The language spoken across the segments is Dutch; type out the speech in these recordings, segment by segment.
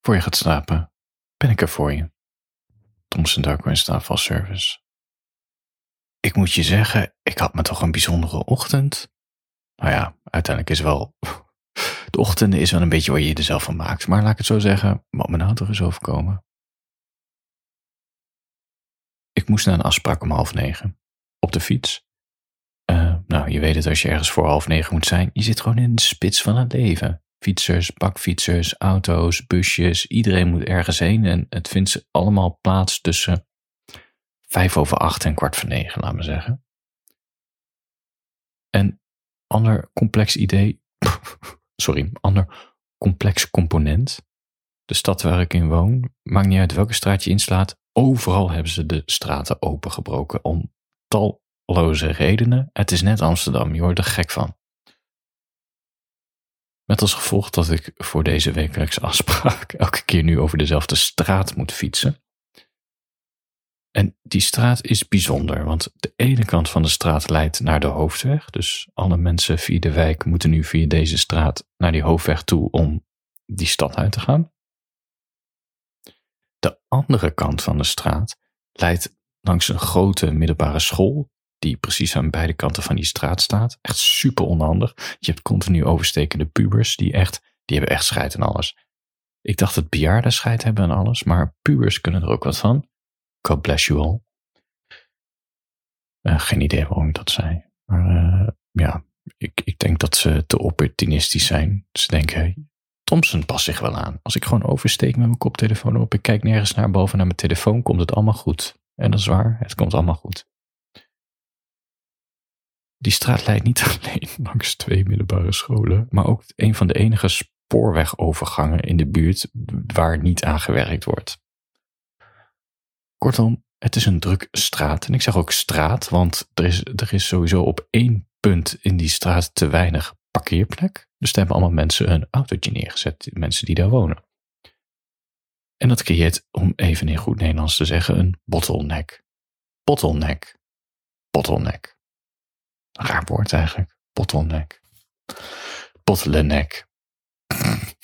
voor je gaat slapen, ben ik er voor je. Thompson Darkwest afvalservice. Ik moet je zeggen, ik had me toch een bijzondere ochtend. Nou ja, uiteindelijk is wel. De ochtend is wel een beetje waar je er zelf van maakt. Maar laat ik het zo zeggen, wat me nou eens overkomen. Ik moest naar een afspraak om half negen. Op de fiets. Uh, nou, je weet het als je ergens voor half negen moet zijn. Je zit gewoon in de spits van het leven. Fietsers, bakfietsers, auto's, busjes. Iedereen moet ergens heen. En het vindt allemaal plaats tussen vijf over acht en kwart voor negen, laat me zeggen. En ander complex idee. sorry, ander complex component. De stad waar ik in woon, maakt niet uit welke straat je inslaat, overal hebben ze de straten opengebroken om talloze redenen. Het is net Amsterdam, je wordt er gek van. Met als gevolg dat ik voor deze wekelijkse afspraak elke keer nu over dezelfde straat moet fietsen. En die straat is bijzonder, want de ene kant van de straat leidt naar de hoofdweg. Dus alle mensen via de wijk moeten nu via deze straat naar die hoofdweg toe om die stad uit te gaan. De andere kant van de straat leidt langs een grote middelbare school, die precies aan beide kanten van die straat staat. Echt super onhandig. Je hebt continu overstekende pubers, die echt, die hebben echt scheid en alles. Ik dacht dat bejaarden scheid hebben en alles, maar pubers kunnen er ook wat van. God bless you all. Uh, geen idee waarom ik dat zei. Maar uh, ja, ik, ik denk dat ze te opportunistisch zijn. Ze denken, Thompson past zich wel aan. Als ik gewoon oversteek met mijn koptelefoon op, ik kijk nergens naar boven naar mijn telefoon, komt het allemaal goed. En dat is waar, het komt allemaal goed. Die straat leidt niet alleen langs twee middelbare scholen, maar ook een van de enige spoorwegovergangen in de buurt waar niet aan gewerkt wordt. Kortom, het is een druk straat. En ik zeg ook straat, want er is, er is sowieso op één punt in die straat te weinig parkeerplek. Dus daar hebben allemaal mensen een autootje neergezet, mensen die daar wonen. En dat creëert, om even in goed Nederlands te zeggen, een bottleneck. Bottleneck. Bottleneck. Raar woord eigenlijk. Bottleneck. Bottleneck.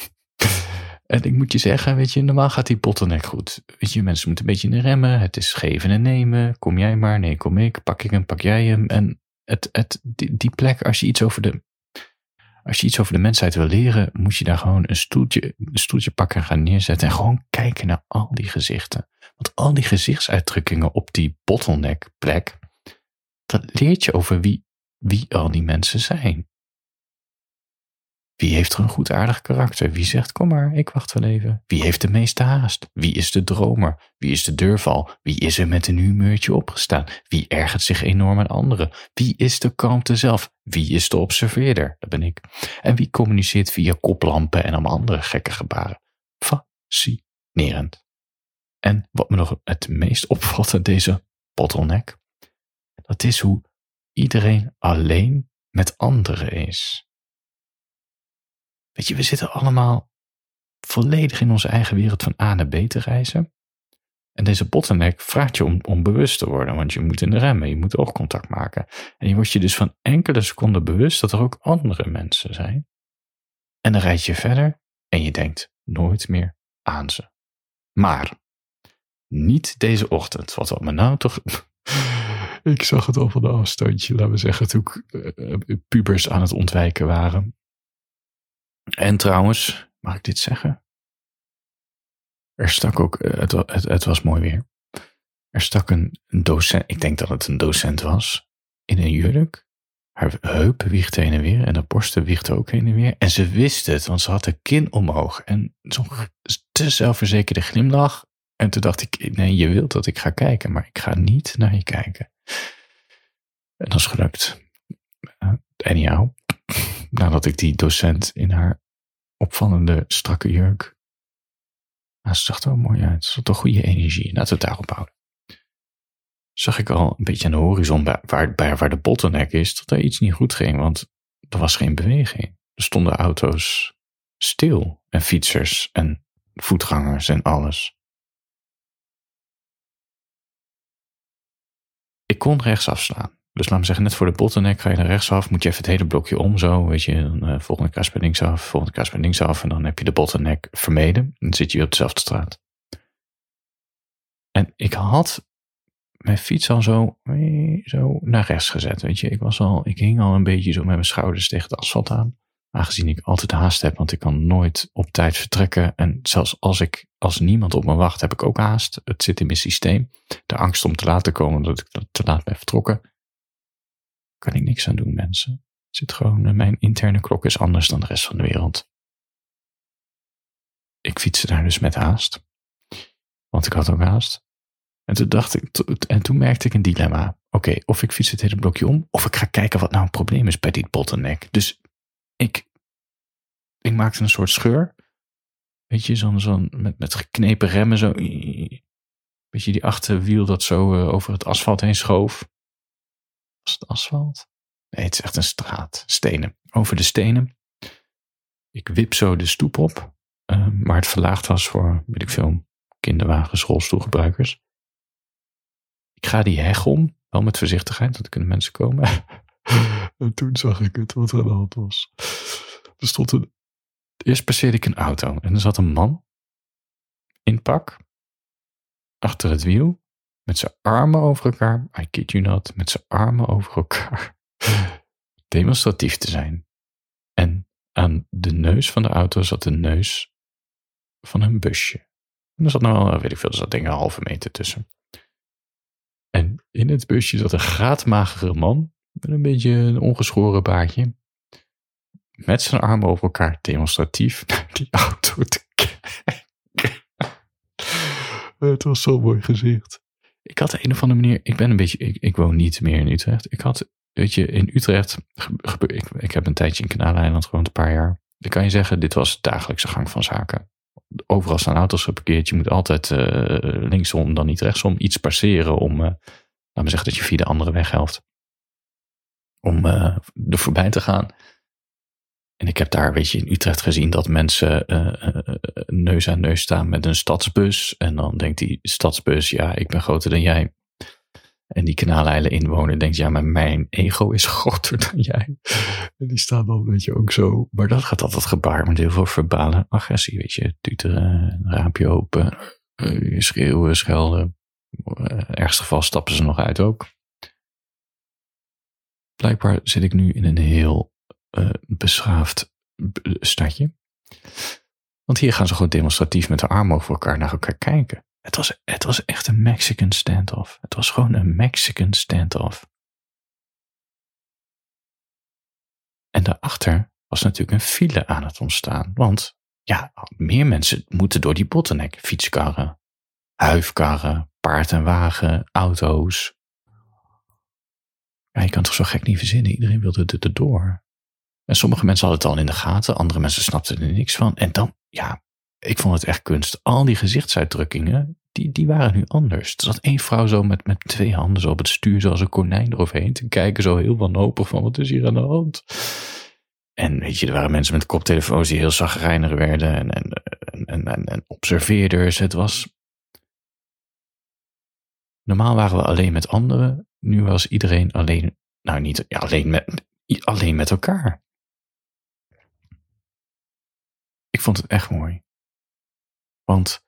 En ik moet je zeggen, weet je, normaal gaat die bottleneck goed. Weet je, mensen moeten een beetje in de remmen. Het is geven en nemen. Kom jij maar, nee, kom ik. Pak ik hem, pak jij hem. En het, het, die, die plek, als je iets over de als je iets over de mensheid wil leren, moet je daar gewoon een stoeltje, een stoeltje pakken en gaan neerzetten. En gewoon kijken naar al die gezichten. Want al die gezichtsuitdrukkingen op die bottleneck plek, dat leert je over wie, wie al die mensen zijn. Wie heeft er een goed aardig karakter? Wie zegt kom maar, ik wacht wel even? Wie heeft de meeste haast? Wie is de dromer? Wie is de deurval? Wie is er met een humeurtje opgestaan? Wie ergert zich enorm aan anderen? Wie is de kalmte zelf? Wie is de observeerder? Dat ben ik. En wie communiceert via koplampen en allemaal andere gekke gebaren? Fascinerend. En wat me nog het meest opvalt aan deze bottleneck, dat is hoe iedereen alleen met anderen is. Weet je, we zitten allemaal volledig in onze eigen wereld van A naar B te reizen. En deze bottleneck vraagt je om, om bewust te worden, want je moet in de remmen, je moet oogcontact maken. En je wordt je dus van enkele seconden bewust dat er ook andere mensen zijn. En dan rijd je verder en je denkt nooit meer aan ze. Maar niet deze ochtend, wat op me nou toch. Ik zag het al van de afstandje, laten we zeggen, toen uh, pubers aan het ontwijken waren. En trouwens, mag ik dit zeggen? Er stak ook, eh, het, het, het was mooi weer. Er stak een, een docent, ik denk dat het een docent was, in een jurk. Haar heup wiegde heen en weer en de borsten wiegden ook heen en weer. En ze wist het, want ze had de kin omhoog. En zo'n te zelfverzekerde glimlach. En toen dacht ik, nee, je wilt dat ik ga kijken, maar ik ga niet naar je kijken. En dat is gelukt. Uh, anyhow, nadat ik die docent in haar opvallende strakke jurk. Nou, ze zag er wel mooi uit. Ze had toch goede energie. Laten we daarop houden. Zag ik al een beetje aan de horizon waar, waar, waar de bottleneck is, dat er iets niet goed ging, want er was geen beweging. Er stonden auto's stil en fietsers en voetgangers en alles. Ik kon rechts afslaan. Dus laat me zeggen, net voor de bottleneck ga je naar rechtsaf, moet je even het hele blokje om zo, weet je, dan, uh, volgende bij linksaf, volgende bij linksaf en dan heb je de bottleneck vermeden. Dan zit je op dezelfde straat. En ik had mijn fiets al zo, zo naar rechts gezet, weet je. Ik was al, ik hing al een beetje zo met mijn schouders tegen het asfalt aan. Aangezien ik altijd haast heb, want ik kan nooit op tijd vertrekken. En zelfs als ik, als niemand op me wacht, heb ik ook haast. Het zit in mijn systeem. De angst om te laat te komen, dat ik te laat ben vertrokken. Kan ik niks aan doen, mensen. Zit gewoon, eh, mijn interne klok is anders dan de rest van de wereld. Ik fietste daar dus met haast. Want ik had ook haast. En toen dacht ik, en toen merkte ik een dilemma. Oké, of ik fiets het hele blokje om, of ik ga kijken wat nou een probleem is bij die bottleneck. Dus ik, ik maakte een soort scheur. Weet je, zo'n zo'n met, met geknepen remmen, zo. Weet je, die achterwiel dat zo uh, over het asfalt heen schoof. Was het asfalt? Nee, het is echt een straat. Stenen. Over de stenen. Ik wip zo de stoep op. Uh, maar het verlaagd was voor, weet ik veel, kinderwagens, rolstoelgebruikers. Ik ga die heg om. Wel met voorzichtigheid, want er kunnen mensen komen. en toen zag ik het, wat er aan de hand was. Er stond een. Eerst passeerde ik een auto en er zat een man in pak achter het wiel met zijn armen over elkaar. I kid you not, met zijn armen over elkaar. Demonstratief te zijn. En aan de neus van de auto zat de neus van een busje. En er zat nog wel, weet ik veel, er zat ik een halve meter tussen. En in het busje zat een graadmagere man met een beetje een ongeschoren baardje. Met zijn armen over elkaar demonstratief naar die auto te kijken. Het was zo'n mooi gezicht. Ik had een of andere manier, ik ben een beetje, ik, ik woon niet meer in Utrecht. Ik had, weet je, in Utrecht, ik, heb een tijdje in Kanaaleiland gewoond, een paar jaar. Dan kan je zeggen, dit was de dagelijkse gang van zaken. Overal staan auto's geparkeerd. Je moet altijd uh, linksom, dan niet rechtsom, iets passeren om, uh, laten we zeggen dat je via de andere weg helft om uh, er voorbij te gaan. En ik heb daar, weet je, in Utrecht gezien dat mensen uh, neus aan neus staan met een stadsbus. En dan denkt die stadsbus, ja, ik ben groter dan jij. En die kanaaleilen inwoner denkt, ja, maar mijn ego is groter dan jij. En die staan dan, weet je, ook zo. Maar dat gaat altijd gebaar met heel veel verbale agressie, weet je. Tuteren, raampje open, schreeuwen, schelden. ergste geval stappen ze nog uit ook. Blijkbaar zit ik nu in een heel uh, beschaafd stadje. Want hier gaan ze gewoon demonstratief met de armen over elkaar naar elkaar kijken. Het was, het was echt een Mexican standoff. Het was gewoon een Mexican standoff. En daarachter was natuurlijk een file aan het ontstaan. Want ja, meer mensen moeten door die bottleneck. Fietskarren, huifkarren, paard en wagen, auto's, ja, je kan toch zo gek niet verzinnen. Iedereen wilde er door. En sommige mensen hadden het al in de gaten, andere mensen snapten er niks van. En dan, ja, ik vond het echt kunst. Al die gezichtsuitdrukkingen, die, die waren nu anders. Er zat één vrouw zo met, met twee handen zo op het stuur, zoals een konijn eroverheen, te kijken, zo heel wanhopig van wat is hier aan de hand. En weet je, er waren mensen met koptelefoons die heel zagrijnig werden en, en, en, en, en observeerders. Het was. Normaal waren we alleen met anderen nu was iedereen alleen, nou niet ja, alleen, met, alleen met elkaar. Ik vond het echt mooi. Want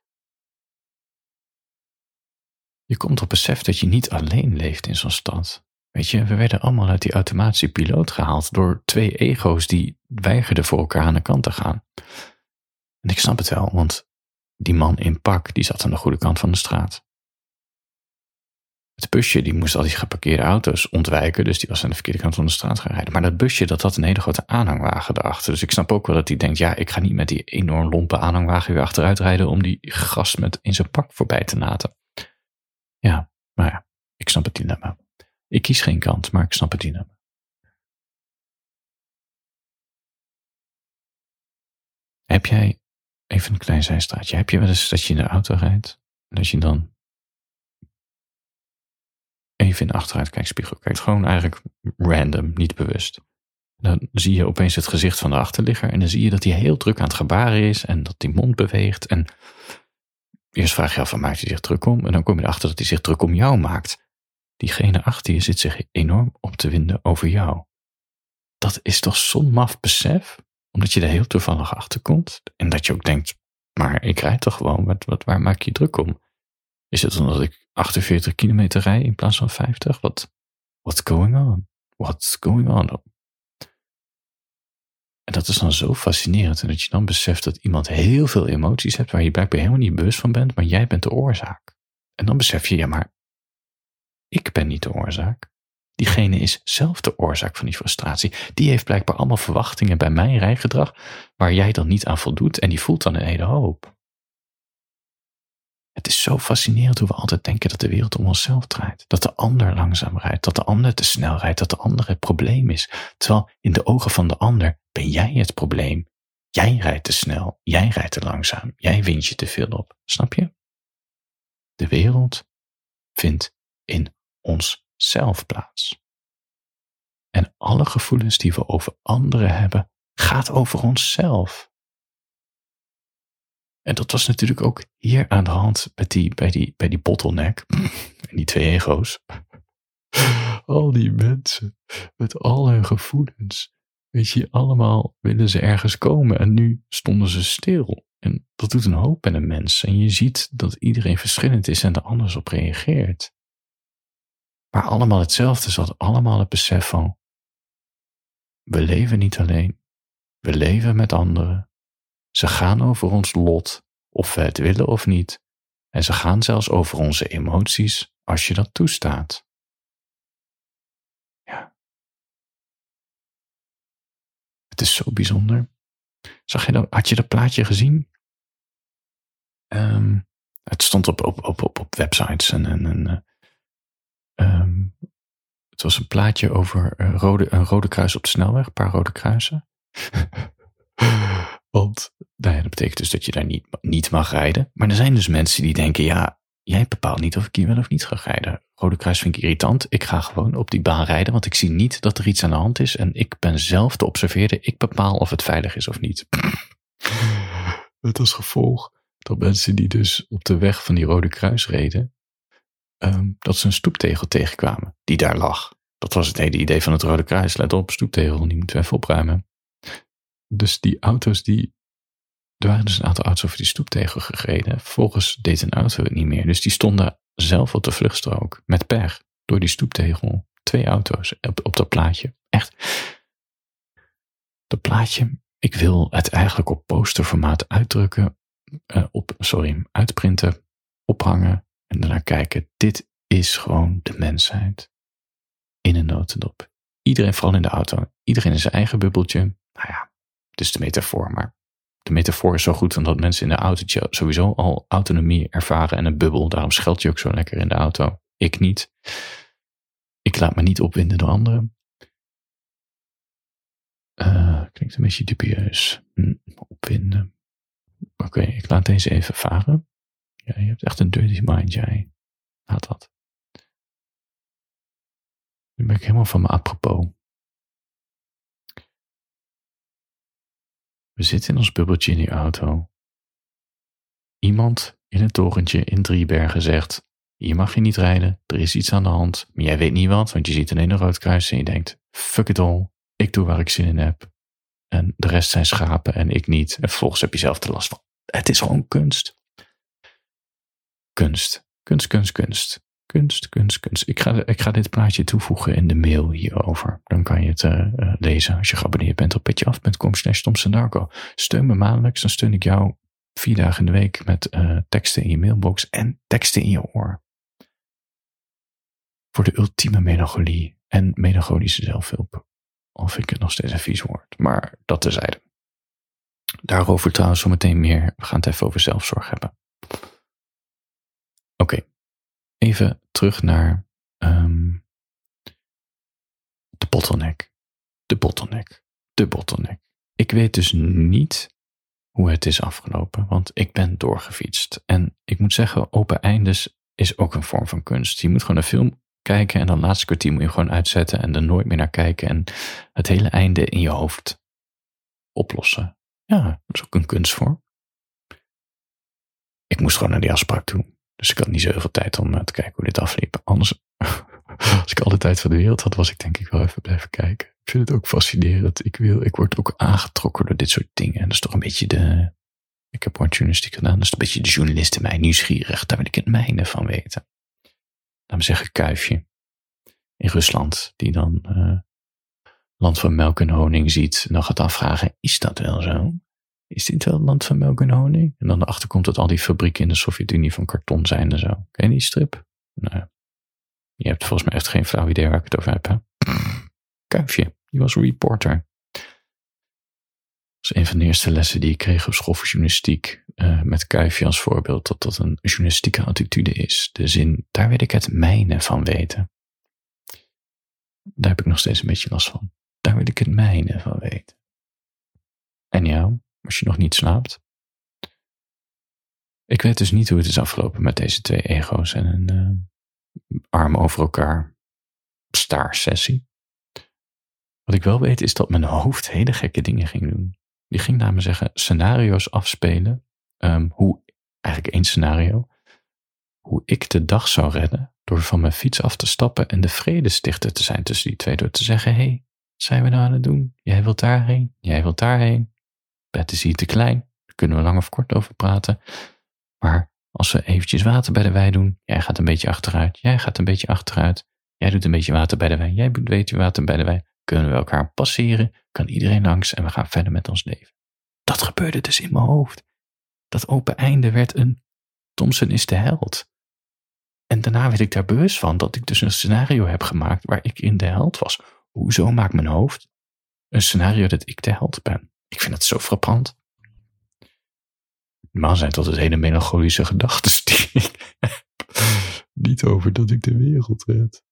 je komt op besef dat je niet alleen leeft in zo'n stad. Weet je, we werden allemaal uit die automatische piloot gehaald door twee ego's die weigerden voor elkaar aan de kant te gaan. En ik snap het wel, want die man in pak, die zat aan de goede kant van de straat. Het busje die moest al die geparkeerde auto's ontwijken, dus die was aan de verkeerde kant van de straat gaan rijden. Maar dat busje dat had een hele grote aanhangwagen erachter. Dus ik snap ook wel dat hij denkt, ja, ik ga niet met die enorm lompe aanhangwagen weer achteruit rijden om die gast met in zijn pak voorbij te laten. Ja, maar ja, ik snap het dilemma. Ik kies geen kant, maar ik snap het dilemma. Heb jij, even een klein zijstraatje, heb je wel eens dat je in de auto rijdt en dat je dan even in de achteruitkijkspiegel kijkt. Gewoon eigenlijk random, niet bewust. Dan zie je opeens het gezicht van de achterligger en dan zie je dat hij heel druk aan het gebaren is en dat die mond beweegt. En eerst vraag je af, van maakt hij zich druk om? En dan kom je erachter dat hij zich druk om jou maakt. diegene achter je zit zich enorm op te winden over jou. Dat is toch zo'n maf besef, omdat je er heel toevallig achter komt en dat je ook denkt, maar ik rijd toch gewoon, wat, wat, waar maak je druk om? Is het omdat ik 48 kilometer rij in plaats van 50? Wat, what's going on? What's going on? En dat is dan zo fascinerend. En dat je dan beseft dat iemand heel veel emoties hebt waar je blijkbaar helemaal niet bewust van bent, maar jij bent de oorzaak. En dan besef je, ja, maar ik ben niet de oorzaak. Diegene is zelf de oorzaak van die frustratie. Die heeft blijkbaar allemaal verwachtingen bij mijn rijgedrag waar jij dan niet aan voldoet en die voelt dan een hele hoop. Het is zo fascinerend hoe we altijd denken dat de wereld om onszelf draait. Dat de ander langzaam rijdt, dat de ander te snel rijdt, dat de ander het probleem is. Terwijl in de ogen van de ander ben jij het probleem. Jij rijdt te snel, jij rijdt te langzaam, jij wint je te veel op. Snap je? De wereld vindt in onszelf plaats. En alle gevoelens die we over anderen hebben, gaat over onszelf. En dat was natuurlijk ook hier aan de hand met die, bij, die, bij die bottleneck. En die twee ego's. Al die mensen met al hun gevoelens. Weet je, allemaal willen ze ergens komen en nu stonden ze stil. En dat doet een hoop in een mens. En je ziet dat iedereen verschillend is en er anders op reageert. Maar allemaal hetzelfde zat allemaal het besef van: we leven niet alleen, we leven met anderen. Ze gaan over ons lot, of we het willen of niet. En ze gaan zelfs over onze emoties als je dat toestaat. Ja. Het is zo bijzonder. Zag je dat, had je dat plaatje gezien? Um, het stond op, op, op, op, op websites en, en, en um, het was een plaatje over een rode, een rode kruis op de snelweg, een paar rode kruisen. Want nou dat betekent dus dat je daar niet, niet mag rijden. Maar er zijn dus mensen die denken, ja, jij bepaalt niet of ik hier wel of niet ga rijden. Rode kruis vind ik irritant. Ik ga gewoon op die baan rijden, want ik zie niet dat er iets aan de hand is. En ik ben zelf de observeerder. Ik bepaal of het veilig is of niet. Met als gevolg dat mensen die dus op de weg van die rode kruis reden, um, dat ze een stoeptegel tegenkwamen die daar lag. Dat was het hele idee van het Rode Kruis. Let op, stoeptegel, die moeten we even opruimen. Dus die auto's die. Er waren dus een aantal auto's over die stoeptegel gereden. Vervolgens deed een auto het niet meer. Dus die stonden zelf op de vluchtstrook. Met pech. Door die stoeptegel. Twee auto's op, op dat plaatje. Echt. Dat plaatje. Ik wil het eigenlijk op posterformaat uitdrukken. Uh, op, sorry, uitprinten. Ophangen. En daarna kijken. Dit is gewoon de mensheid. In een notendop. Iedereen, vooral in de auto. Iedereen in zijn eigen bubbeltje. Nou ja, is de metafoor, maar de metafoor is zo goed omdat mensen in de auto sowieso al autonomie ervaren en een bubbel. Daarom scheld je ook zo lekker in de auto. Ik niet. Ik laat me niet opwinden door anderen. Uh, klinkt een beetje dubieus. Hm, opwinden. Oké, ik laat deze even varen. Ja, je hebt echt een dirty mind, jij. Laat dat. Nu ben ik helemaal van me apropos. We zitten in ons bubbeltje in die auto. Iemand in het torentje in Driebergen zegt: Hier mag je niet rijden, er is iets aan de hand. Maar jij weet niet wat, want je ziet alleen een rood kruis en je denkt: Fuck it all, ik doe waar ik zin in heb. En de rest zijn schapen en ik niet. En vervolgens heb je zelf de last van. Het is gewoon kunst. Kunst, kunst, kunst, kunst. Kunst, kunst, kunst. Ik ga, ik ga dit plaatje toevoegen in de mail hierover. Dan kan je het uh, lezen als je geabonneerd bent op petjeaf.com slash Steun me maandelijks, dan steun ik jou vier dagen in de week met uh, teksten in je mailbox en teksten in je oor. Voor de ultieme melancholie en melancholische zelfhulp. Of ik het nog steeds een vies woord, maar dat terzijde. Daarover trouwens zometeen meer. We gaan het even over zelfzorg hebben. Oké, even terug naar um, de bottleneck. De bottleneck. De bottleneck. Ik weet dus niet hoe het is afgelopen, want ik ben doorgefietst. En ik moet zeggen, open eindes is ook een vorm van kunst. Je moet gewoon een film kijken en dan laatste kwartier moet je gewoon uitzetten en er nooit meer naar kijken en het hele einde in je hoofd oplossen. Ja, dat is ook een kunstvorm. Ik moest gewoon naar die afspraak toe. Dus ik had niet zoveel tijd om eh, te kijken hoe dit afliep. Anders Als ik alle tijd van de wereld had, was ik denk ik wel even blijven kijken. Ik vind het ook fascinerend. Ik, wil, ik word ook aangetrokken door dit soort dingen. En dat is toch een beetje de. Ik heb journalistiek gedaan. Dat is een beetje de journalist in mij nieuwsgierig. Daar wil ik het mijne van weten. Laat me zeggen, kuifje. In Rusland, die dan uh, land van melk en honing ziet. En dan gaat afvragen: is dat wel zo? Is dit wel het land van melk en honing? En dan erachter komt dat al die fabrieken in de Sovjet-Unie van karton zijn en zo. Ken je die strip? Nou, je hebt volgens mij echt geen flauw idee waar ik het over heb, hè? Kuifje, die was reporter. Dat is een van de eerste lessen die ik kreeg op school voor journalistiek. Uh, met Kuifje als voorbeeld dat dat een journalistieke attitude is. De zin, daar wil ik het mijne van weten. Daar heb ik nog steeds een beetje last van. Daar wil ik het mijne van weten. En jou, als je nog niet slaapt? Ik weet dus niet hoe het is afgelopen met deze twee ego's en een uh, arm over elkaar staarsessie. Wat ik wel weet is dat mijn hoofd hele gekke dingen ging doen. Die ging namelijk zeggen scenario's afspelen. Um, hoe, eigenlijk één scenario. Hoe ik de dag zou redden door van mijn fiets af te stappen en de vredestichter te zijn tussen die twee. Door te zeggen, hé, hey, zijn we nou aan het doen? Jij wilt daarheen, jij wilt daarheen. Bed is hier te klein, daar kunnen we lang of kort over praten. Maar als we eventjes water bij de wei doen, jij gaat een beetje achteruit, jij gaat een beetje achteruit. Jij doet een beetje water bij de wei, jij doet een beetje water bij de wei. Kunnen we elkaar passeren, kan iedereen langs en we gaan verder met ons leven. Dat gebeurde dus in mijn hoofd. Dat open einde werd een Thompson is de held. En daarna werd ik daar bewust van dat ik dus een scenario heb gemaakt waar ik in de held was. Hoezo maakt mijn hoofd een scenario dat ik de held ben? Ik vind het zo frappant. Normaal zijn tot het hele melancholische gedachten die ik heb. Niet over dat ik de wereld red.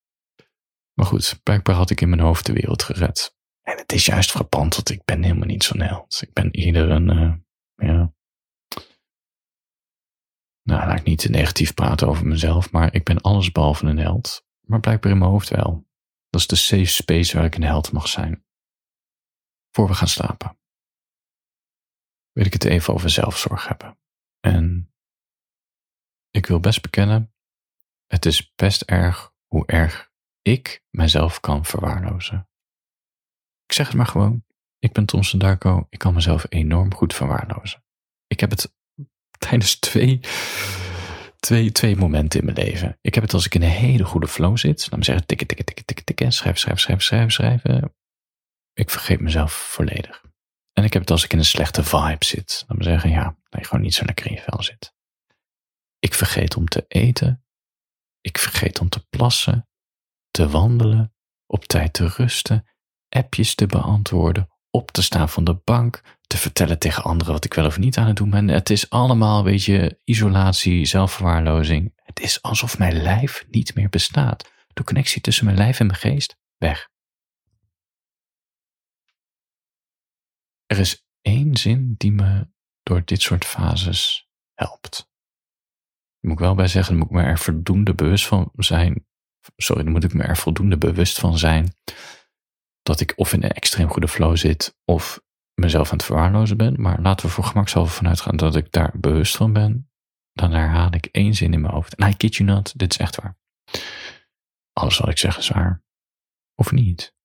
Maar goed, blijkbaar had ik in mijn hoofd de wereld gered. En het is juist frappant, want ik ben helemaal niet zo'n held. Ik ben eerder een, uh, ja... Nou, laat ik niet te negatief praten over mezelf, maar ik ben alles behalve een held. Maar blijkbaar in mijn hoofd wel. Dat is de safe space waar ik een held mag zijn. Voor we gaan slapen. Wil ik het even over zelfzorg hebben. En ik wil best bekennen, het is best erg hoe erg ik mijzelf kan verwaarlozen. Ik zeg het maar gewoon. Ik ben Thomson Darko. Ik kan mezelf enorm goed verwaarlozen. Ik heb het tijdens twee, twee, twee momenten in mijn leven. Ik heb het als ik in een hele goede flow zit. Dan zeggen tikken, tikken, tikken, tikken, tikken. Schrijven, schrijven, schrijven, schrijven, schrijven. Ik vergeet mezelf volledig. En ik heb het als ik in een slechte vibe zit. Dan zeggen, ja, dat je gewoon niet zo lekker in je vel zit. Ik vergeet om te eten. Ik vergeet om te plassen te wandelen, op tijd te rusten, appjes te beantwoorden, op te staan van de bank, te vertellen tegen anderen wat ik wel of niet aan het doen ben. Het is allemaal een beetje isolatie, zelfverwaarlozing. Het is alsof mijn lijf niet meer bestaat. De connectie tussen mijn lijf en mijn geest, weg. Er is één zin die me door dit soort fases helpt. Daar moet ik wel bij zeggen, moet ik me er voldoende bewust van zijn sorry, dan moet ik me er voldoende bewust van zijn dat ik of in een extreem goede flow zit of mezelf aan het verwaarlozen ben. Maar laten we voor gemakshalve vanuit gaan dat ik daar bewust van ben. Dan herhaal ik één zin in mijn hoofd. En I kid you not, dit is echt waar. Alles wat ik zeg is waar. Of niet.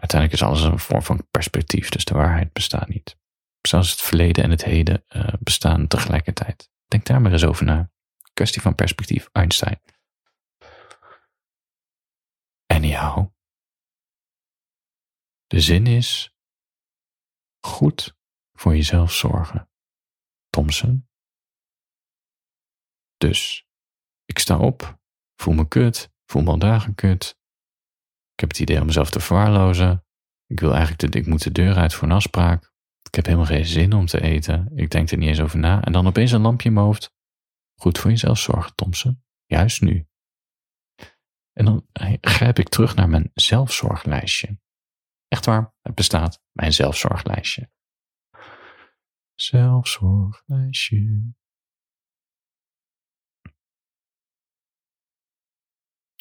Uiteindelijk is alles een vorm van perspectief, dus de waarheid bestaat niet. Zelfs het verleden en het heden uh, bestaan tegelijkertijd. Denk daar maar eens over na. Kwestie van perspectief, Einstein. Anyhow. De zin is goed voor jezelf zorgen. Thompson. Dus ik sta op, voel me kut, voel me al dagen kut. Ik heb het idee om mezelf te verwaarlozen. Ik wil eigenlijk de, ik moet de deur uit voor een afspraak. Ik heb helemaal geen zin om te eten. Ik denk er niet eens over na. En dan opeens een lampje in mijn hoofd. Goed voor jezelf zorgen, Thompson. Juist nu. En dan grijp ik terug naar mijn zelfzorglijstje. Echt waar, het bestaat, mijn zelfzorglijstje. Zelfzorglijstje.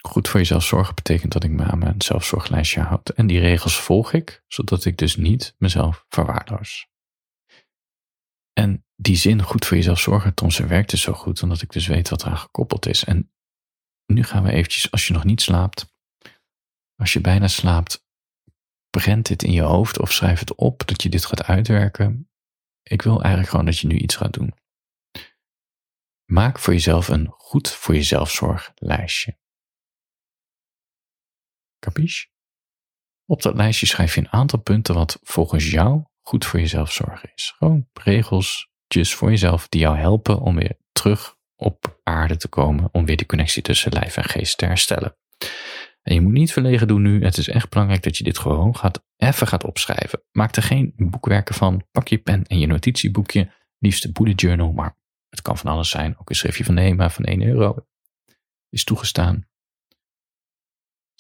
Goed voor jezelf zorgen betekent dat ik me aan mijn zelfzorglijstje houd. En die regels volg ik, zodat ik dus niet mezelf verwaarloos. En die zin, goed voor jezelf zorgen, ze werkt dus zo goed, omdat ik dus weet wat eraan gekoppeld is. En nu gaan we eventjes, als je nog niet slaapt, als je bijna slaapt, prent dit in je hoofd of schrijf het op dat je dit gaat uitwerken. Ik wil eigenlijk gewoon dat je nu iets gaat doen. Maak voor jezelf een goed voor jezelf zorglijstje. Capiche? Op dat lijstje schrijf je een aantal punten wat volgens jou goed voor jezelf zorgen is. Gewoon regeltjes voor jezelf die jou helpen om weer terug op aarde te komen, om weer die connectie tussen lijf en geest te herstellen. En je moet niet verlegen doen nu. Het is echt belangrijk dat je dit gewoon gaat, even gaat opschrijven. Maak er geen boekwerken van. Pak je pen en je notitieboekje. Liefst een bullet journal, maar het kan van alles zijn. Ook een schriftje van Nema van 1 euro is toegestaan.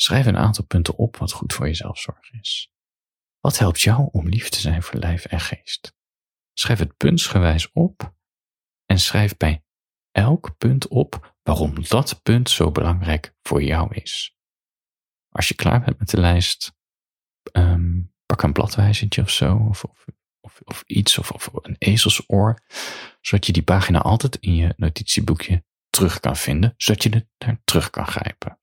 Schrijf een aantal punten op wat goed voor je zelfzorg is. Wat helpt jou om lief te zijn voor lijf en geest? Schrijf het puntsgewijs op en schrijf bij elk punt op waarom dat punt zo belangrijk voor jou is. Als je klaar bent met de lijst, ehm, pak een bladwijzertje of zo, of, of, of, of iets, of, of een ezelsoor, zodat je die pagina altijd in je notitieboekje terug kan vinden, zodat je er naar terug kan grijpen.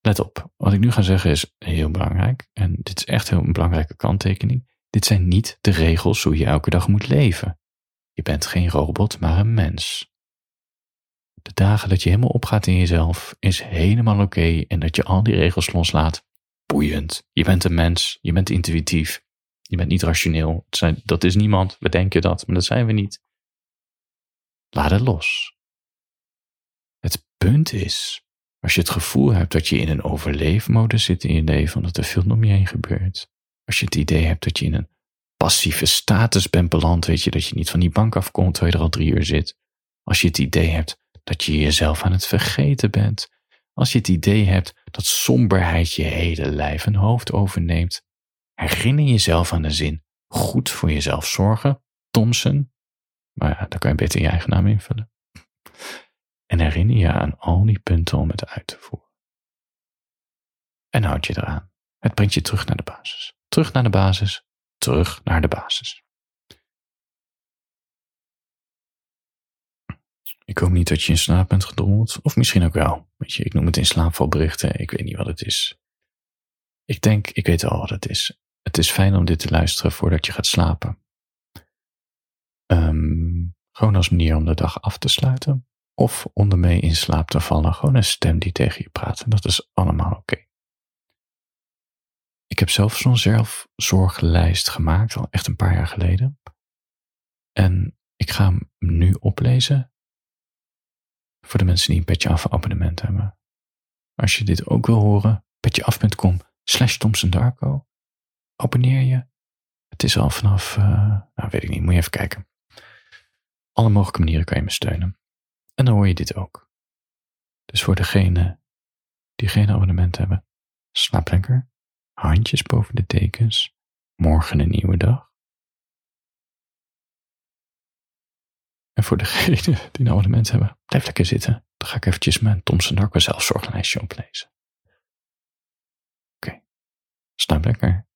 Let op, wat ik nu ga zeggen is heel belangrijk. En dit is echt heel een belangrijke kanttekening. Dit zijn niet de regels hoe je elke dag moet leven. Je bent geen robot, maar een mens. De dagen dat je helemaal opgaat in jezelf is helemaal oké en dat je al die regels loslaat. Boeiend. Je bent een mens, je bent intuïtief, je bent niet rationeel. Dat is niemand, we denken dat, maar dat zijn we niet. Laat het los. Het punt is, als je het gevoel hebt dat je in een overleefmodus zit in je leven, dat er veel om je heen gebeurt. Als je het idee hebt dat je in een passieve status bent beland, weet je, dat je niet van die bank afkomt terwijl je er al drie uur zit. Als je het idee hebt dat je jezelf aan het vergeten bent. Als je het idee hebt dat somberheid je hele lijf en hoofd overneemt. Herinner jezelf aan de zin goed voor jezelf zorgen, Thompson. Maar ja, daar kan je beter je eigen naam invullen en herinner je aan al die punten om het uit te voeren. En houd je eraan. Het brengt je terug naar de basis. Terug naar de basis. Terug naar de basis. Ik hoop niet dat je in slaap bent gedroomd. Of misschien ook wel. Weet je, ik noem het in slaapvalberichten. Ik weet niet wat het is. Ik denk, ik weet al wat het is. Het is fijn om dit te luisteren voordat je gaat slapen. Um, gewoon als manier om de dag af te sluiten of onder mee in slaap te vallen. Gewoon een stem die tegen je praat. En dat is allemaal oké. Ik heb zelf zo'n zelfzorglijst gemaakt, al echt een paar jaar geleden. En ik ga hem nu oplezen voor de mensen die een Petje Af abonnement hebben. Als je dit ook wil horen, petjeaf.com slash Darko. Abonneer je. Het is al vanaf, uh, nou weet ik niet, moet je even kijken. Alle mogelijke manieren kan je me steunen. En dan hoor je dit ook. Dus voor degene die geen abonnement hebben, slaap lekker, handjes boven de tekens, morgen een nieuwe dag. En voor degene die een abonnement hebben, blijf lekker zitten. Dan ga ik eventjes mijn Thomson Darko zelfzorglijstje oplezen. Oké, slaap lekker.